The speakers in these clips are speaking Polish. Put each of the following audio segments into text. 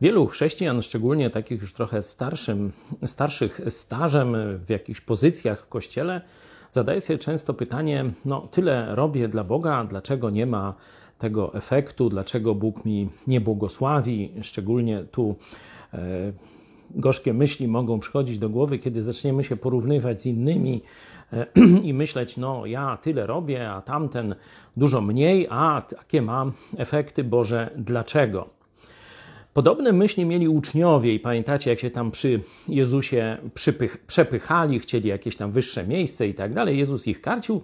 Wielu chrześcijan, szczególnie takich już trochę starszym, starszych stażem w jakichś pozycjach w kościele, zadaje sobie często pytanie: No, tyle robię dla Boga, dlaczego nie ma tego efektu, dlaczego Bóg mi nie błogosławi? Szczególnie tu e, gorzkie myśli mogą przychodzić do głowy, kiedy zaczniemy się porównywać z innymi e, i myśleć, no ja tyle robię, a tamten dużo mniej, a takie mam efekty, Boże, dlaczego? Podobne myśli mieli uczniowie i pamiętacie, jak się tam przy Jezusie przypych, przepychali, chcieli jakieś tam wyższe miejsce i tak dalej. Jezus ich karcił,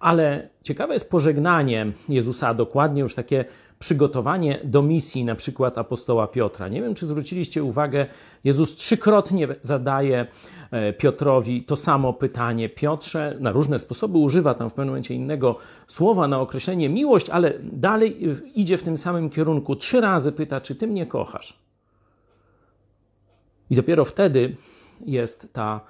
ale ciekawe jest pożegnanie Jezusa, dokładnie już takie przygotowanie do misji, na przykład apostoła Piotra. Nie wiem, czy zwróciliście uwagę, Jezus trzykrotnie zadaje e, Piotrowi to samo pytanie. Piotrze na różne sposoby używa tam w pewnym momencie innego słowa na określenie miłość, ale dalej idzie w tym samym kierunku. Trzy razy pyta, czy ty mnie kochasz? I dopiero wtedy jest ta,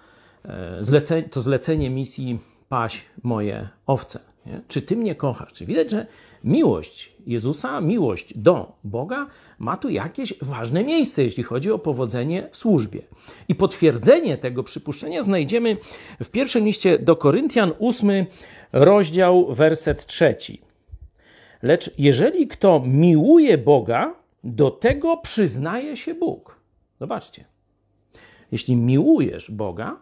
e, to zlecenie misji paść moje owce. Nie? Czy ty mnie kochasz? Czy widać, że miłość Jezusa, miłość do Boga ma tu jakieś ważne miejsce, jeśli chodzi o powodzenie w służbie. I potwierdzenie tego przypuszczenia znajdziemy w pierwszym liście do Koryntian, ósmy rozdział, werset trzeci. Lecz jeżeli kto miłuje Boga, do tego przyznaje się Bóg. Zobaczcie. Jeśli miłujesz Boga,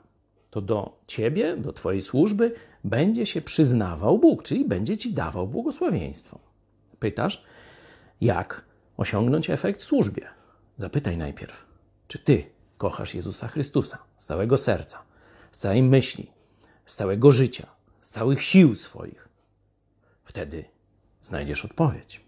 to do ciebie, do twojej służby będzie się przyznawał Bóg, czyli będzie ci dawał błogosławieństwo. Pytasz, jak osiągnąć efekt w służbie? Zapytaj najpierw, czy ty kochasz Jezusa Chrystusa z całego serca, z całej myśli, z całego życia, z całych sił swoich. Wtedy znajdziesz odpowiedź.